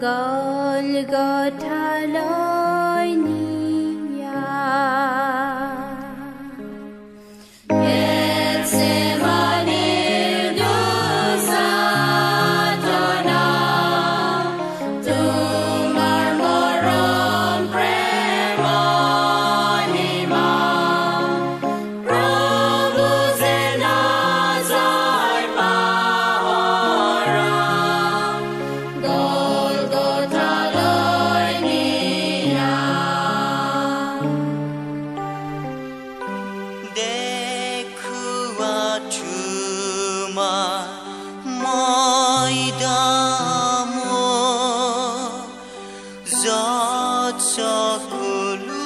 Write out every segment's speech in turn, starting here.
गलग সকলো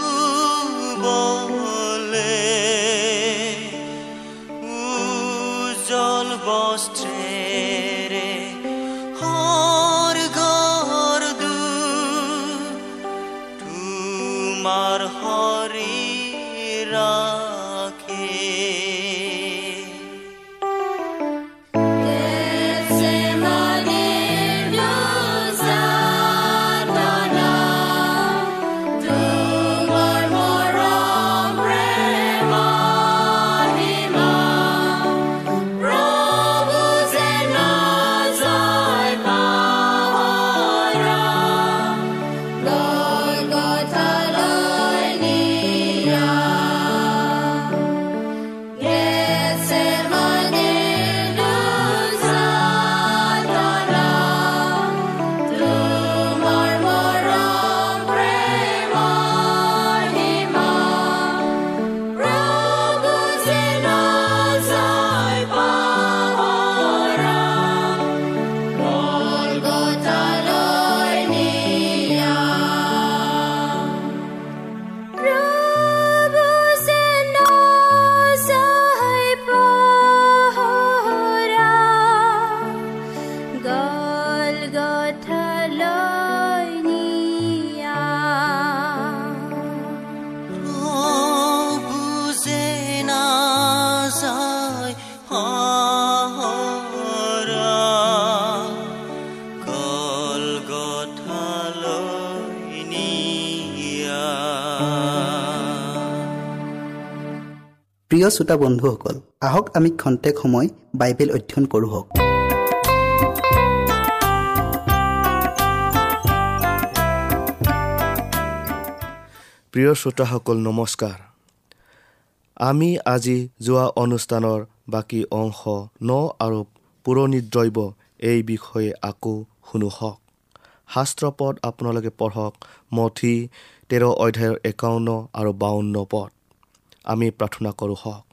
প্ৰিয় শ্ৰোতা বন্ধুসকল আহক আমি খন্তেক সময় বাইবেল অধ্যয়ন কৰোঁ প্ৰিয় শ্ৰোতাসকল নমস্কাৰ। আমি আজি যোৱা অনুষ্ঠানৰ বাকী অংশ ন আৰু পুৰণি দ্ৰব্য এই বিষয়ে আকৌ শুনো হওক। শাস্ত্ৰপদ আপোনালোকে পঢ়ক মঠি তেৰ অধ্যায়ৰ একাৱন্ন আৰু বাৱন্ন পদ। আমি প্ৰাৰ্থনা কৰোঁ হওক।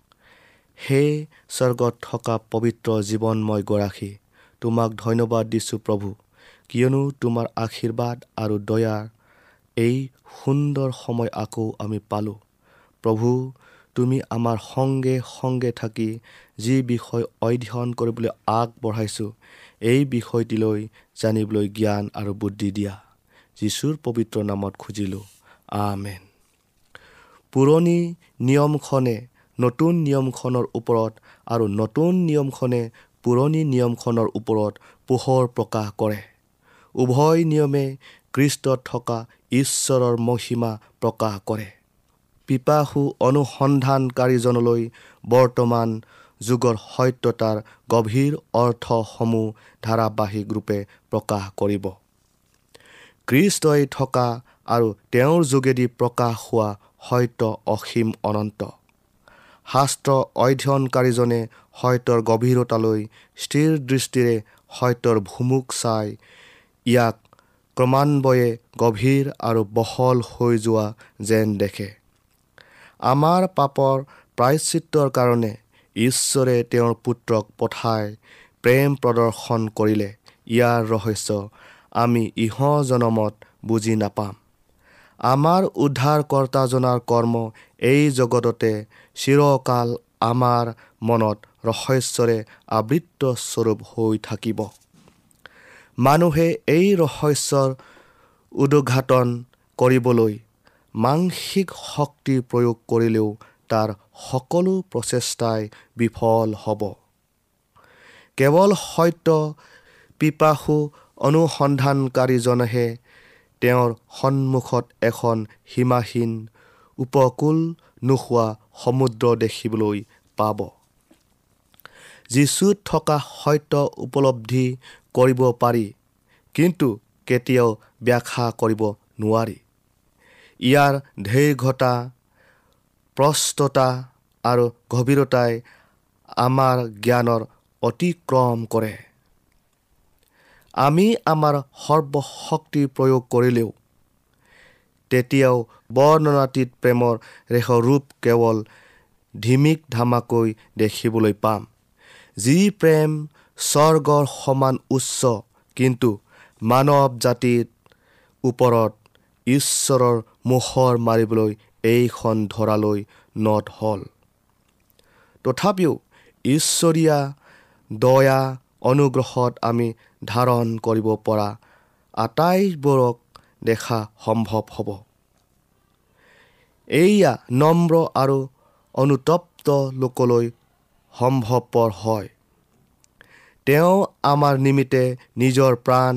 হে স্বৰ্গত থকা পবিত্ৰ জীৱনময় গৰাকী তোমাক ধন্যবাদ দিছোঁ প্ৰভু কিয়নো তোমাৰ আশীৰ্বাদ আৰু দয়াৰ এই সুন্দৰ সময় আকৌ আমি পালোঁ। প্ৰভু তুমি আমাৰ সংগে সংগে থাকি যি বিষয় অধ্যয়ন কৰিবলৈ আগবঢ়াইছোঁ এই বিষয়টিলৈ জানিবলৈ জ্ঞান আৰু বুদ্ধি দিয়া। যীশুৰ পবিত্ৰ নামত খুজিলোঁ। আমেন। পুৰণি নিয়মখনে নতুন নিয়মখনৰ ওপৰত আৰু নতুন নিয়মখনে পুৰণি নিয়মখনৰ ওপৰত পোহৰ প্ৰকাশ কৰে। উভয় নিয়মে খ্ৰীষ্টত থকা ঈশ্বৰৰ মহিমা প্ৰকাশ কৰে। পিপাসু অনুসন্ধানকাৰীজনলৈ বৰ্তমান যুগৰ সত্যতাৰ গভীৰ অৰ্থসমূহ ধাৰাবাহিক ৰূপে প্ৰকাশ কৰিব। খ্ৰীষ্টই থকা আৰু তেওঁৰ যোগেদি প্ৰকাশ হোৱা সত্য অসীম অনন্ত। শাস্ত্ৰ অধ্যয়নকাৰীজনে সত্যৰ গভীৰতালৈ স্থিৰ দৃষ্টিৰে সত্যৰ ভুমুক চাই ইয়াক ক্ৰমান্বয়ে গভীৰ আৰু বহল হৈ যোৱা যেন দেখে। আমাৰ পাপৰ প্ৰায়চিত্ৰৰ কাৰণে ঈশ্বৰে তেওঁৰ পুত্ৰক পঠাই প্ৰেম প্ৰদৰ্শন কৰিলে। ইয়াৰ ৰহস্য আমি ইহ জনমত বুজি নাপাম। আমাৰ উদ্ধাৰকৰ্তাজনাৰ কৰ্ম এই জগততে চিৰকাল আমাৰ মনত ৰহস্যৰে আবৃত্ত স্বৰূপ হৈ থাকিব। মানুহে এই ৰহস্যৰ উদঘাটন কৰিবলৈ মানসিক শক্তি প্ৰয়োগ কৰিলেও তাৰ সকলো প্ৰচেষ্টাই বিফল হ'ব। কেৱল সত্য পিপাসু অনুসন্ধানকাৰীজনেহে তেওঁৰ সন্মুখত এখন সীমাহীন উপকূল নোহোৱা সমুদ্ৰ দেখিবলৈ পাব। যীচুত থকা সত্য উপলব্ধি কৰিব পাৰি কিন্তু কেতিয়াও ব্যাখ্যা কৰিব নোৱাৰি। ইয়াৰ দীৰ্ঘতা প্ৰস্ততা আৰু গভীৰতাই আমাৰ জ্ঞানৰ অতিক্ৰম কৰে। আমি আমাৰ সৰ্বশক্তি প্ৰয়োগ কৰিলেও তেতিয়াও বৰ্ণনাতীত প্ৰেমৰ ৰেখৰূপ কেৱল ধিমিক ধামাকৈ দেখিবলৈ পাম। যি প্ৰেম স্বৰ্গৰ সমান উচ্চ কিন্তু মানৱ জাতিৰ ওপৰত ঈশ্বৰৰ মোহৰ মাৰিবলৈ এইখন ধৰালৈ নদ হ'ল। তথাপিও ঈশ্বৰীয়া দয়া অনুগ্ৰহত আমি ধাৰণ কৰিব পৰা আটাইবোৰক দেখা সম্ভৱ হ'ব। এইয়া নম্ৰ আৰু অনুতপ্ত লোকলৈ সম্ভৱপৰ হয়। তেওঁ আমাৰ নিমিত্তে নিজৰ প্ৰাণ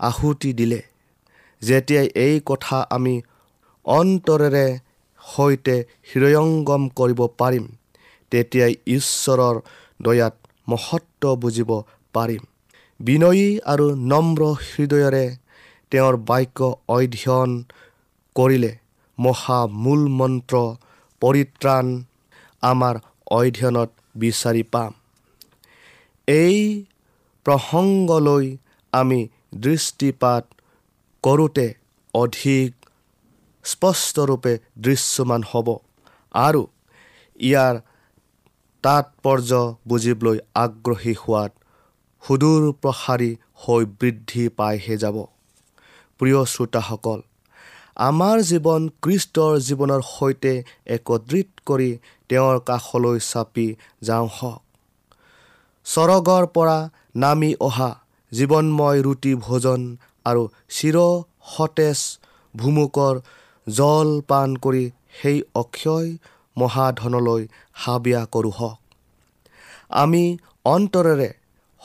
আহুতি দিলে। যেতিয়াই এই কথা আমি অন্তৰেৰে সৈতে হৃদয়ংগম কৰিব পাৰিম তেতিয়াই ঈশ্বৰৰ দয়াত মহত্ব বুজিব পাৰিম। বিনয়ী আৰু নম্ৰ হৃদয়েৰে তেওঁৰ বাক্য অধ্যয়ন কৰিলে মহা মূল মন্ত্ৰ পৰিত্ৰাণ আমাৰ অধ্যয়নত বিচাৰি পাম। এই প্ৰসংগলৈ আমি দৃষ্টিপাত কৰোঁতে অধিক স্পষ্টৰূপে দৃশ্যমান হ'ব আৰু ইয়াৰ তাৎপৰ্য বুজিবলৈ আগ্ৰহী হোৱাত সুদূৰ প্ৰসাৰী হৈ বৃদ্ধি পাইহে যাব। প্ৰিয় শ্ৰোতাসকল আমাৰ জীৱন খ্ৰীষ্টৰ জীৱনৰ সৈতে একত্ৰিত কৰি তেওঁৰ কাষলৈ চাপি যাওঁ হওক। স্বৰ্গৰ পৰা নামি অহা জীৱনময় ৰুটি ভোজন আৰু চিৰ সতেজ ভুমুকৰ জল পান কৰি সেই অক্ষয় মহাধনলৈ হাবিয়া কৰোঁ হওক। আমি অন্তৰেৰে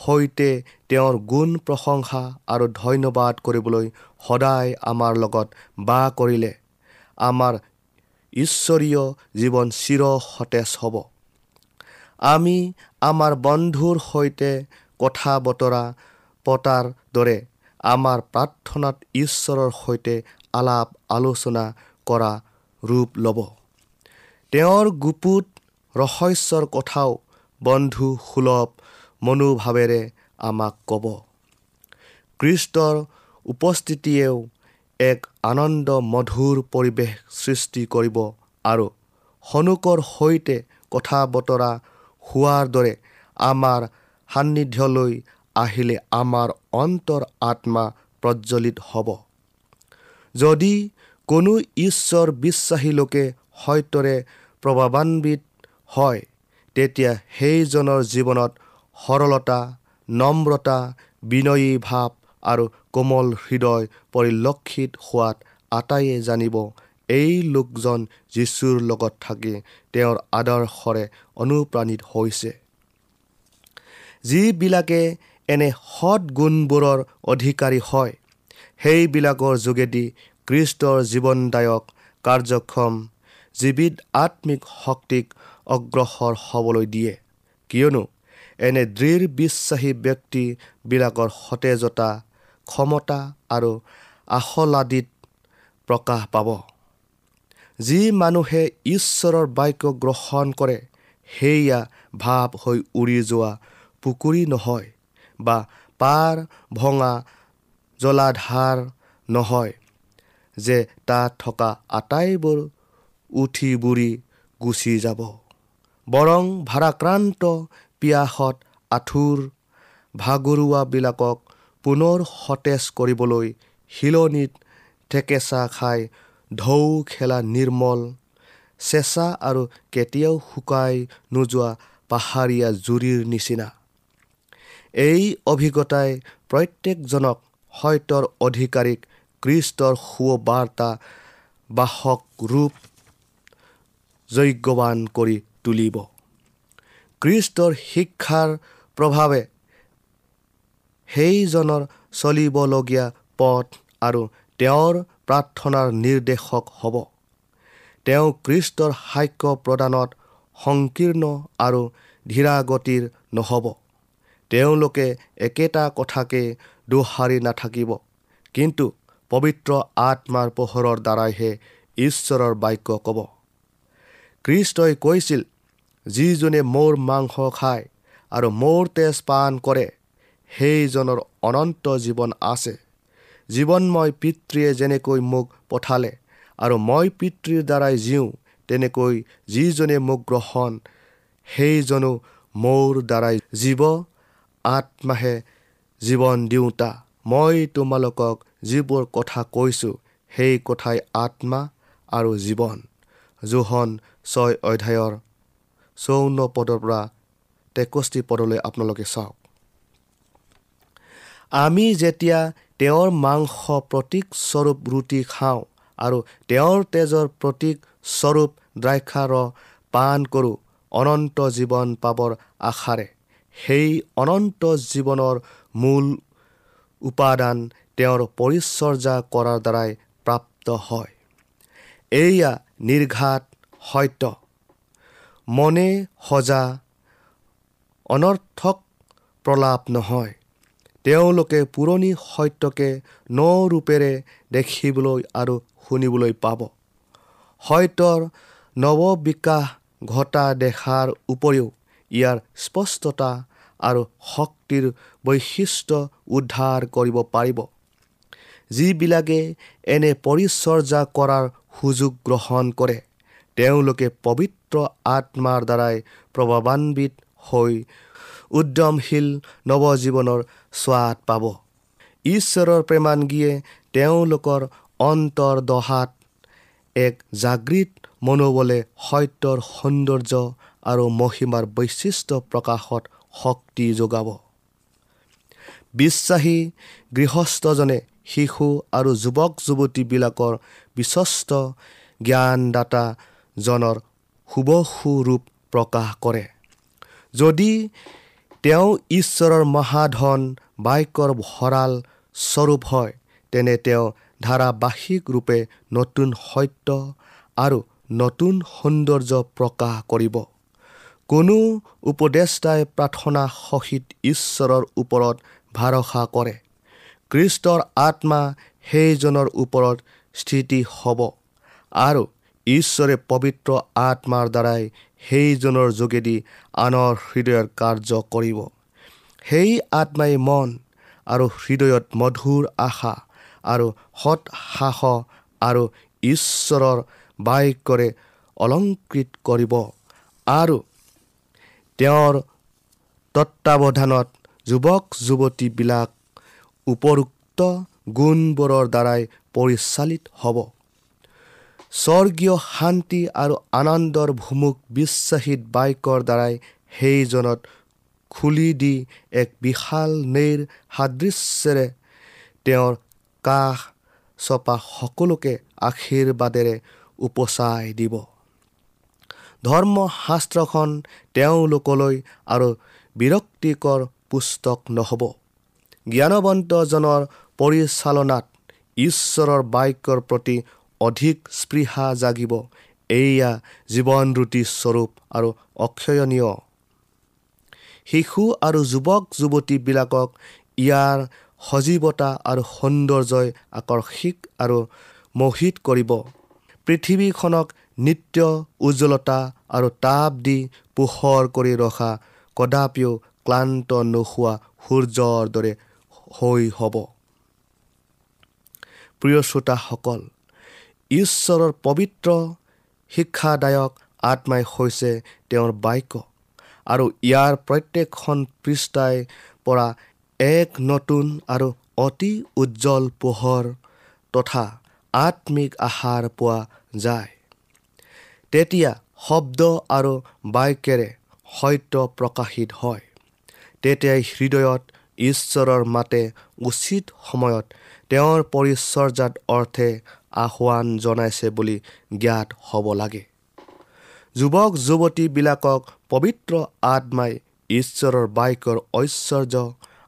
সৈতে তেওঁৰ গুণ প্ৰশংসা আৰু ধন্যবাদ কৰিবলৈ সদায় আমাৰ লগত বাস কৰিলে। আমাৰ ঈশ্বৰীয় জীৱন চিৰ সতেজ হ'ব। আমি আমাৰ বন্ধুৰ সৈতে কথা বতৰা পতাৰ দৰে আমাৰ প্ৰাৰ্থনাত ঈশ্বৰৰ সৈতে আলাপ আলোচনা কৰা ৰূপ ল'ব। তেওঁৰ গুপুত ৰহস্যৰ কথাও বন্ধু সুলভ মনোভাৱেৰে আমাক ক'ব। খ্ৰীষ্টৰ উপস্থিতিয়েও এক আনন্দ মধুৰ পৰিৱেশ সৃষ্টি কৰিব আৰু সন্মুখৰ সৈতে কথা বতৰা হোৱাৰ দৰে আমাৰ সান্নিধ্যলৈ আহিলে আমাৰ অন্তৰ আত্মা প্ৰজ্বলিত হ'ব। যদি কোনো ঈশ্বৰ বিশ্বাসী লোকে সত্যৰে প্ৰভাৱান্বিত হয় তেতিয়া সেইজনৰ জীৱনত সৰলতা নম্ৰতা বিনয়ী ভাৱ আৰু কোমল হৃদয় পৰিলক্ষিত হোৱাত আটাইয়ে জানিব এই লোকজন যীশুৰ লগত থাকি তেওঁৰ আদৰ্শৰে অনুপ্ৰাণিত হৈছে। যিবিলাকে এনে সৎ গুণবোৰৰ অধিকাৰী হয় সেইবিলাকৰ যোগেদি কৃষ্টৰ জীৱনদায়ক কাৰ্যক্ষম জীৱিত আত্মিক শক্তিক অগ্ৰসৰ হ'বলৈ দিয়ে। কিয়নো এনে দৃঢ় বিশ্বাসী ব্যক্তিবিলাকৰ সতেজতা ক্ষমতা আৰু আশলাদিত প্ৰকাশ পাব। যি মানুহে ঈশ্বৰৰ বাক্য গ্ৰহণ কৰে সেয়া ভাৱ হৈ উৰি যোৱা পুখুৰী নহয় বা পাৰ ভঙা জলাধাৰ নহয় যে তাত থকা আটাইবোৰ উঠি বুৰি গুচি যাব। বৰং ভাৰাক্ৰান্ত পিয়াসত আঁঠুৰ ভাগৰুৱাবিলাকক পুনৰ সতেজ কৰিবলৈ শিলনিত ঠেকেচা খাই ঢৌ খেলা নিৰ্মল চেঁচা আৰু কেতিয়াও শুকাই নোযোৱা পাহাৰীয়া জুৰিৰ নিচিনা। এই অভিজ্ঞতাই প্ৰত্যেকজনক সত্যৰ অধিকাৰীক কৃষ্টৰ সুবাৰ্তা বাসক ৰূপ যজ্ঞৱান কৰি তুলিব। কৃষ্টৰ শিক্ষাৰ প্ৰভাৱে সেইজনৰ চলিবলগীয়া পথ আৰু তেওঁৰ প্ৰাৰ্থনাৰ নিৰ্দেশক হ'ব। তেওঁ কৃষ্টৰ সাক্ষ্য প্ৰদানত সংকীৰ্ণ আৰু ধীৰাগতিৰ নহ'ব। তেওঁলোকে একেটা কথাকে দোহাৰি নাথাকিব। কিন্তু পবিত্ৰ আত্মাৰ পোহৰৰ দ্বাৰাইহে ঈশ্বৰৰ বাক্য ক'ব। কৃষ্টই কৈছিল যিজনে মোৰ মাংস খায় আৰু মোৰ তেজ পান কৰে সেইজনৰ অনন্ত জীৱন আছে। জীৱনময় পিতৃয়ে যেনেকৈ মোক পঠালে আৰু মই পিতৃৰ দ্বাৰাই জীওঁ তেনেকৈ যিজনে মোক গ্ৰহণ সেইজনো মোৰ দ্বাৰাই জীৱ আত্মাহে জীৱন দিওঁতা। মই তোমালোকক যিবোৰ কথা কৈছোঁ সেই কথাই আত্মা আৰু জীৱন। জোহন ছয় অধ্যায়ৰ চৌৱন্ন পদৰ পৰা তেষষ্ঠি পদলৈ আপোনালোকে চাওক। আমি যেতিয়া তেওঁৰ মাংস প্ৰতীক স্বৰূপ ৰুটি খাওঁ আৰু তেওঁৰ তেজৰ প্ৰতীক স্বৰূপ দ্ৰাক্ষাৰ পান কৰোঁ অনন্ত জীৱন পাবৰ আশাৰে সেই অনন্ত জীৱনৰ মূল উপাদান তেওঁৰ পৰিচৰ্যা কৰাৰ দ্বাৰাই প্ৰাপ্ত হয়। এয়া নিৰ্ঘাত সত্য। মনে সজা অনৰ্থক প্ৰলাপ নহয়। তেওঁলোকে পুৰণি সত্যকে ন ৰূপেৰে দেখিবলৈ আৰু শুনিবলৈ পাব। সত্যৰ নৱবিকাশ ঘটা দেখাৰ উপৰিও ইয়াৰ স্পষ্টতা আৰু শক্তিৰ বৈশিষ্ট্য উদ্ধাৰ কৰিব পাৰিব। যিবিলাকে এনে পৰিচৰ্যা কৰাৰ সুযোগ গ্ৰহণ কৰে তেওঁলোকে পবিত্ৰ আত্মাৰ দ্বাৰাই প্ৰভাৱান্বিত হৈ উদ্যমশীল নৱজীৱনৰ স্বাদ পাব। ঈশ্বৰৰ প্ৰেমাংগীয়ে তেওঁলোকৰ অন্তৰ্দহাত এক জাগৃত মনোবলে সত্যৰ সৌন্দৰ্য আৰু মহিমাৰ বৈশিষ্ট্য প্ৰকাশত শক্তি যোগাব। বিশ্বাসী গৃহস্থজনে শিশু আৰু যুৱক যুৱতীবিলাকৰ বিশ্বস্ত জ্ঞানদাতাজনৰ সুবসু ৰূপ প্ৰকাশ কৰে। যদি তেওঁ ঈশ্বৰৰ মহাধন বাক্যৰ ভঁৰাল স্বৰূপ হয় তেনে তেওঁ ধাৰাবাহিক ৰূপে নতুন সত্য আৰু নতুন সৌন্দৰ্য প্ৰকাশ কৰিব। কোনো উপদেষ্টাই প্ৰাৰ্থনা সহিত ঈশ্বৰৰ ওপৰত ভৰসা কৰে। কৃষ্টৰ আত্মা সেইজনৰ ওপৰত স্থিতি হ'ব আৰু ঈশ্বৰে পবিত্ৰ আত্মাৰ দ্বাৰাই সেইজনৰ যোগেদি আনৰ হৃদয়ৰ কাৰ্য কৰিব। সেই আত্মাই মন আৰু হৃদয়ত মধুৰ আশা আৰু সৎসাহ আৰু ঈশ্বৰৰ বাক্যৰে অলংকৃত কৰিব আৰু তেওঁৰ তত্বাৱধানত যুৱক যুৱতীবিলাক উপৰোক্ত গুণবোৰৰ দ্বাৰাই পৰিচালিত হ'ব। স্বৰ্গীয় শান্তি আৰু আনন্দৰ ভুমুক বিশ্বাসীত বাক্যৰ দ্বাৰাই সেইজনত খুলি দি এক বিশাল নেৰ সাদৃশ্যেৰে তেওঁৰ কাষ চপা সকলোকে আশীৰ্বাদেৰে উপচাই দিব। ধৰ্মশাস্ত্ৰখন তেওঁলোকলৈ আৰু বিৰক্তিকৰ পুস্তক নহ'ব। জ্ঞানৱন্তজনৰ পৰিচালনাত ঈশ্বৰৰ বাক্যৰ প্ৰতি অধিক স্পৃহা জাগিব। এয়া জীৱন ৰুটি স্বৰূপ আৰু অক্ষয়নীয়। শিশু আৰু যুৱক যুৱতীবিলাকক ইয়াৰ সজীৱতা আৰু সৌন্দৰ্যই আকৰ্ষিক আৰু মোহিত কৰিব। পৃথিৱীখনক নিত্য উজ্জ্বলতা আৰু তাপ দি পোহৰ কৰি ৰখা কদাপিও ক্লান্ত নোহোৱা সূৰ্যৰ দৰে হৈ হ'ব। প্ৰিয় শ্ৰোতাসকল ঈশ্বৰৰ পবিত্ৰ শিক্ষাদায়ক আত্মাই হৈছে তেওঁৰ বাক্য। আৰু ইয়াৰ প্ৰত্যেকখন পৃষ্ঠাই পৰা এক নতুন আৰু অতি উজ্জ্বল পোহৰ তথা আত্মিক আহাৰ পোৱা যায়। তেতিয়া শব্দ আৰু বাক্যেৰে সত্য প্ৰকাশিত হয়। তেতিয়াই হৃদয়ত ঈশ্বৰৰ মাতে উচিত সময়ত তেওঁৰ পৰিচৰ্যাত অৰ্থে আহ্বান জনাইছে বুলি জ্ঞাত হ'ব লাগে। যুৱক যুৱতীবিলাকক পবিত্ৰ আত্মাই ঈশ্বৰৰ বাক্যৰ ঐশ্বৰ্য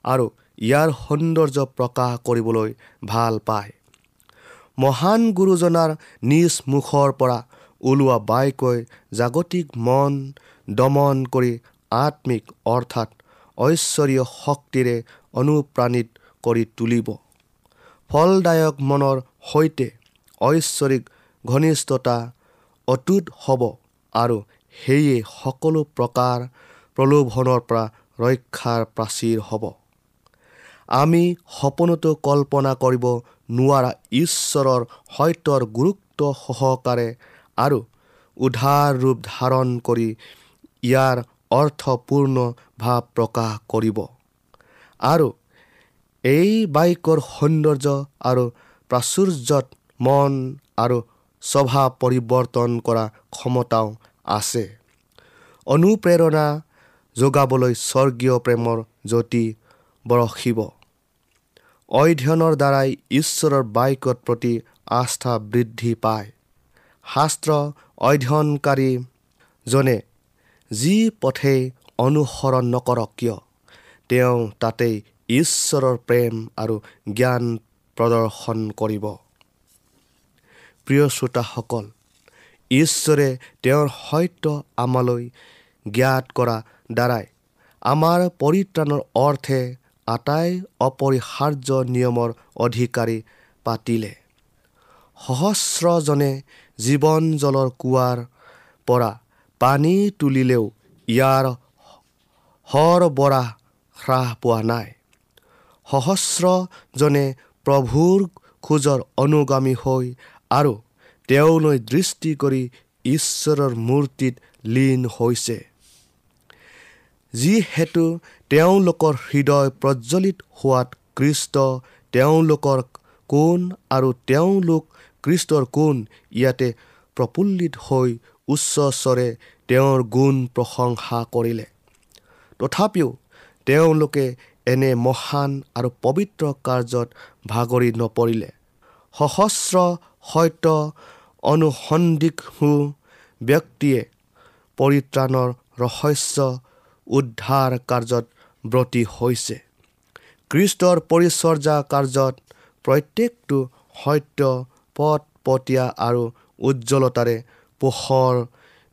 আৰু ইয়াৰ সৌন্দৰ্য প্ৰকাশ কৰিবলৈ ভাল পায়। মহান গুৰুজনাৰ নিজ মুখৰ পৰা ওলোৱা বাক্যই জাগতিক মন দমন কৰি আত্মিক অৰ্থাৎ ঐশ্বৰীয় শক্তিৰে অনুপ্ৰাণিত কৰি তুলিব। ফলদায়ক মনৰ সৈতে ঐশ্বৰিক ঘনিষ্ঠতা অটুট হ'ব আৰু সেয়ে সকলো প্ৰকাৰ প্ৰলোভনৰ পৰা ৰক্ষাৰ প্ৰাচীৰ হ'ব। আমি সপোনতো কল্পনা কৰিব নোৱাৰা ঈশ্বৰৰ সত্যৰ গুৰুত্ব সহকাৰে আৰু উধাৰ ৰূপ ধাৰণ কৰি ইয়াৰ অৰ্থপূৰ্ণ ভাৱ প্ৰকাশ কৰিব। আৰু এই বাক্যৰ সৌন্দৰ্য আৰু প্ৰাচুৰ্যত মন আৰু স্বভাৱ পৰিৱৰ্তন কৰা ক্ষমতাও আছে। অনুপ্ৰেৰণা যোগাবলৈ স্বৰ্গীয় প্ৰেমৰ জ্যোতি বৰষিব। অধ্যয়নৰ দ্বাৰাই ঈশ্বৰৰ বাক্যৰ প্ৰতি আস্থা বৃদ্ধি পায়। শাস্ত্ৰ অধ্যয়নকাৰীজনে যি পথেই অনুসৰণ নকৰক কিয়? তেওঁ তাতেই ঈশ্বৰৰ প্ৰেম আৰু জ্ঞান প্ৰদৰ্শন কৰিব। প্ৰিয় শ্ৰোতাসকল ঈশ্বৰে তেওঁৰ সত্য আমালৈ জ্ঞাত কৰা দ্বাৰাই আমাৰ পৰিত্ৰাণৰ অৰ্থে আটাই অপৰিহাৰ্য নিয়মৰ অধিকাৰী পাতিলে। সহস্ৰজনে জীৱন জলৰ কুঁৱাৰ পৰা পানী তুলিলেও ইয়াৰ সৰবৰাহ হ্ৰাস পোৱা নাই। সহস্ৰজনে প্ৰভুৰ খোজৰ অনুগামী হৈ আৰু তেওঁলৈ দৃষ্টি কৰি ঈশ্বৰৰ মূৰ্তিত লীন হৈছে। যিহেতু তেওঁলোকৰ হৃদয় প্ৰজ্বলিত হোৱাত কৃষ্ট তেওঁলোকৰ কোন আৰু তেওঁলোক কৃষ্টৰ কোন ইয়াতে প্ৰফুল্লিত হৈ উচ্চস্বৰে তেওঁৰ গুণ প্ৰশংসা কৰিলে। তথাপিও তেওঁলোকে এনে মহান আৰু পবিত্ৰ কাৰ্যত ভাগৰি নপৰিলে। সহস্ৰ সত্য অনুসন্দিগ্ধ ব্যক্তিয়ে পৰিত্ৰাণৰ ৰহস্য উদ্ধাৰ কাৰ্যত ব্ৰতী হৈছে। কৃষ্টৰ পৰিচৰ্যা কাৰ্যত প্ৰত্যেকটো সত্য পথ পতীয়া আৰু উজ্জ্বলতাৰে পোহৰ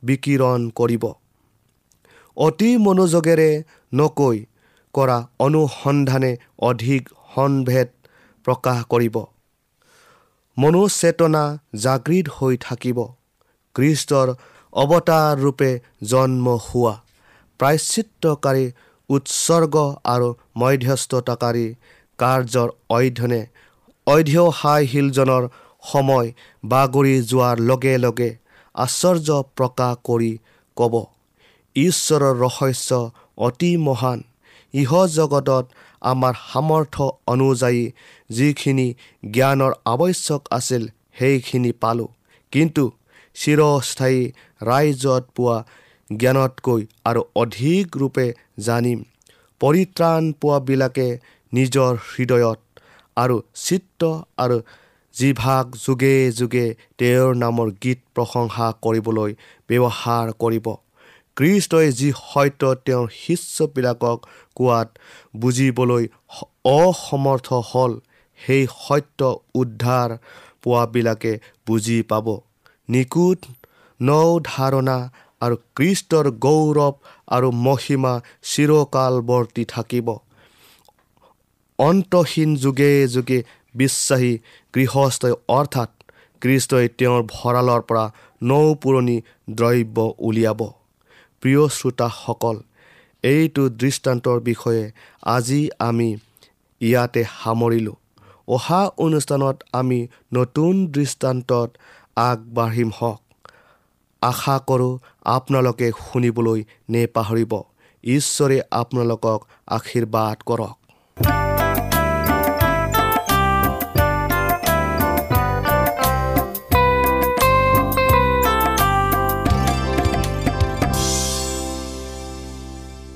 বিকিৰণ কৰিব। অতি মনোযোগেৰে নকৈ কৰা অনুসন্ধানে অধিক সনভেদ প্ৰকাশ কৰিব। মনোচেতনা জাগৃত হৈ থাকিব। কৃষ্টৰ অৱতাৰ ৰূপে জন্ম হোৱা প্ৰায়চিত্তকাৰী উৎসৰ্গ আৰু মধ্যস্থতাকাৰী কাৰ্যৰ অধ্যয়নে অধ্যসায়শীলজনৰ সময় বাগৰি যোৱাৰ লগে লগে আশ্চৰ্য প্ৰকাশ কৰি ক'ব ঈশ্বৰৰ ৰহস্য অতি মহান। ইহ জগতত আমাৰ সামৰ্থ্য অনুযায়ী যিখিনি জ্ঞানৰ আৱশ্যক আছিল সেইখিনি পালোঁ। কিন্তু চিৰস্থায়ী ৰাইজত পোৱা জ্ঞানতকৈ আৰু অধিক ৰূপে জানিম। পৰিত্ৰাণ পোৱাবিলাকে নিজৰ হৃদয়ত আৰু চিত্ৰ আৰু জিভাগ যোগে যোগে তেওঁৰ নামৰ গীত প্ৰশংসা কৰিবলৈ ব্যৱহাৰ কৰিব। কৃষ্টই যি সত্য তেওঁৰ শিষ্যবিলাকক কোৱাত বুজিবলৈ অসমৰ্থ হ'ল সেই সত্য উদ্ধাৰ পোৱাবিলাকে বুজি পাব। নিকুট নৌ ধাৰণা আৰু কৃষ্টৰ গৌৰৱ আৰু মহিমা চিৰকালৱৰ্তী থাকিব। অন্তহীন যুগে যুগে বিশ্বাসী গৃহস্থই অৰ্থাৎ কৃষ্টই তেওঁৰ ভঁৰালৰ পৰা নৌ পুৰণি দ্ৰব্য উলিয়াব। প্ৰিয় শ্ৰোতাসকল এইটো দৃষ্টান্তৰ বিষয়ে আজি আমি ইয়াতে সামৰিলোঁ। অহা অনুষ্ঠানত আমি নতুন দৃষ্টান্তত আগবাঢ়িম হওক। আশা কৰোঁ আপোনালোকে শুনিবলৈ নেপাহৰিব। ঈশ্বৰে আপোনালোকক আশীৰ্বাদ কৰক।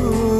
you